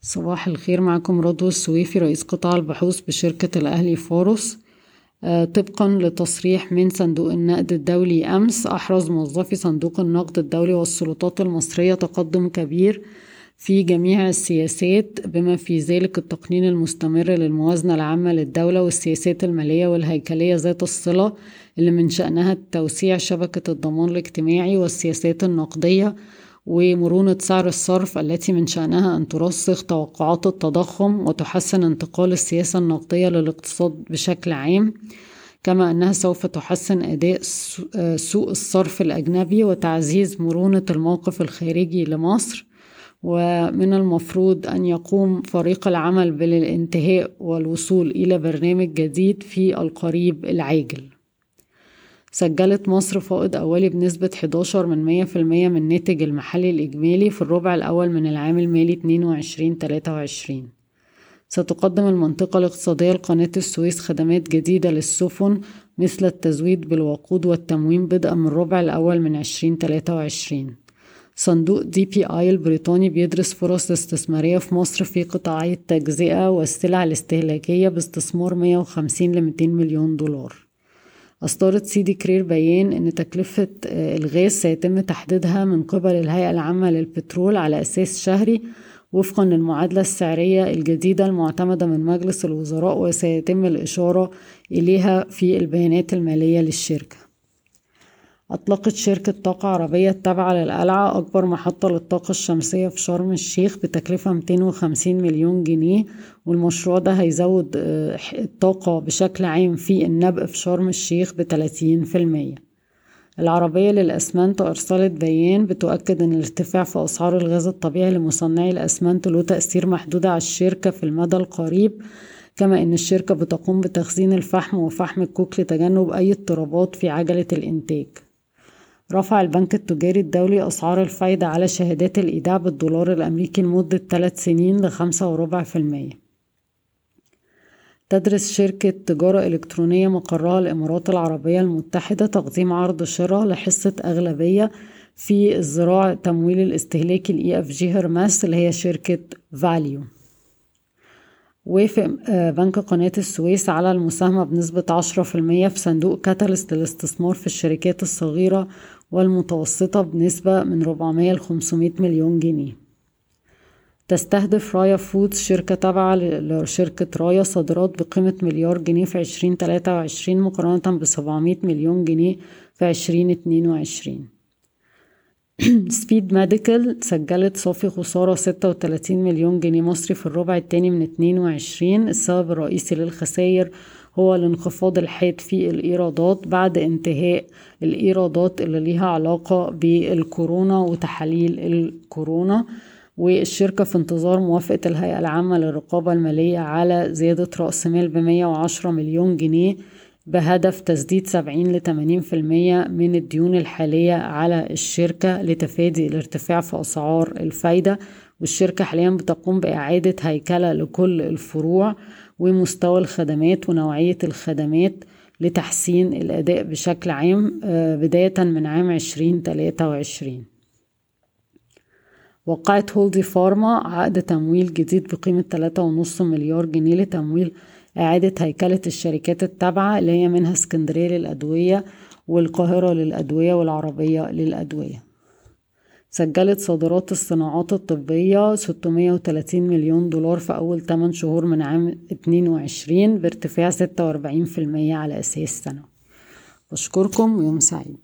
صباح الخير معكم رضوى السويفي رئيس قطاع البحوث بشركة الأهلي فاروس آه، طبقا لتصريح من صندوق النقد الدولي أمس أحرز موظفي صندوق النقد الدولي والسلطات المصرية تقدم كبير في جميع السياسات بما في ذلك التقنين المستمر للموازنة العامة للدولة والسياسات المالية والهيكلية ذات الصلة اللي من شأنها توسيع شبكة الضمان الاجتماعي والسياسات النقدية. ومرونة سعر الصرف التي من شأنها أن ترسخ توقعات التضخم وتحسن انتقال السياسة النقدية للاقتصاد بشكل عام كما أنها سوف تحسن أداء سوق الصرف الأجنبي وتعزيز مرونة الموقف الخارجي لمصر. ومن المفروض أن يقوم فريق العمل بالانتهاء والوصول إلى برنامج جديد في القريب العاجل. سجلت مصر فائض أولي بنسبة 11 من مية في المية من الناتج المحلي الإجمالي في الربع الأول من العام المالي 22-23 ستقدم المنطقة الاقتصادية لقناة السويس خدمات جديدة للسفن مثل التزويد بالوقود والتموين بدءا من الربع الأول من 2023 صندوق دي بي آي البريطاني بيدرس فرص استثمارية في مصر في قطاعي التجزئة والسلع الاستهلاكية باستثمار 150 ل 200 مليون دولار. أصدرت سيدي كرير بيان أن تكلفة الغاز سيتم تحديدها من قبل الهيئة العامة للبترول على أساس شهري وفقا للمعادلة السعرية الجديدة المعتمدة من مجلس الوزراء وسيتم الإشارة إليها في البيانات المالية للشركة. أطلقت شركة طاقة عربية التابعة للقلعة أكبر محطة للطاقة الشمسية في شرم الشيخ بتكلفة 250 مليون جنيه والمشروع ده هيزود الطاقة بشكل عام في النبق في شرم الشيخ بتلاتين في المية. العربية للأسمنت أرسلت بيان بتؤكد أن الارتفاع في أسعار الغاز الطبيعي لمصنعي الأسمنت له تأثير محدود على الشركة في المدى القريب كما أن الشركة بتقوم بتخزين الفحم وفحم الكوك لتجنب أي اضطرابات في عجلة الإنتاج. رفع البنك التجاري الدولي أسعار الفايدة على شهادات الإيداع بالدولار الأمريكي لمدة ثلاث سنين لخمسة وربع في المية. تدرس شركة تجارة إلكترونية مقرها الإمارات العربية المتحدة تقديم عرض شراء لحصة أغلبية في ذراع التمويل الاستهلاكي ل EFG Hermes اللي هي شركة valU وافق بنك قناة السويس على المساهمة بنسبة عشرة في المية في صندوق Catalyst للاستثمار في الشركات الصغيرة والمتوسطة بنسبة من 400 ل 500 مليون جنيه. تستهدف رايا Foods شركة تابعة لشركة رايا صادرات بقيمة مليار جنيه في عشرين تلاتة وعشرين مقارنة بسبعمية مليون جنيه في عشرين اتنين وعشرين. Speed Medical سجلت صافي خسارة ستة وتلاتين مليون جنيه مصري في الربع التاني من اتنين وعشرين السبب الرئيسي للخسائر. هو الانخفاض الحاد في الإيرادات بعد انتهاء الإيرادات اللي ليها علاقة بالكورونا وتحاليل الكورونا والشركة في انتظار موافقة الهيئة العامة للرقابة المالية على زيادة رأس مال بمية وعشرة مليون جنيه. بهدف تسديد سبعين لتمانين في المية من الديون الحالية على الشركة لتفادي الارتفاع في أسعار الفايدة والشركة حاليا بتقوم بإعادة هيكلة لكل الفروع ومستوى الخدمات ونوعية الخدمات لتحسين الأداء بشكل عام بداية من عام عشرين تلاتة وعشرين. وقعت هولدي فارما عقد تمويل جديد بقيمة تلاتة ونص مليار جنيه لتمويل إعادة هيكلة الشركات التابعة اللي هي منها اسكندرية للأدوية والقاهرة للأدوية والعربية للأدوية. سجلت صادرات الصناعات الطبية 630 مليون دولار في أول 8 شهور من عام 22 بارتفاع 46% على أساس سنة. بشكركم ويوم سعيد.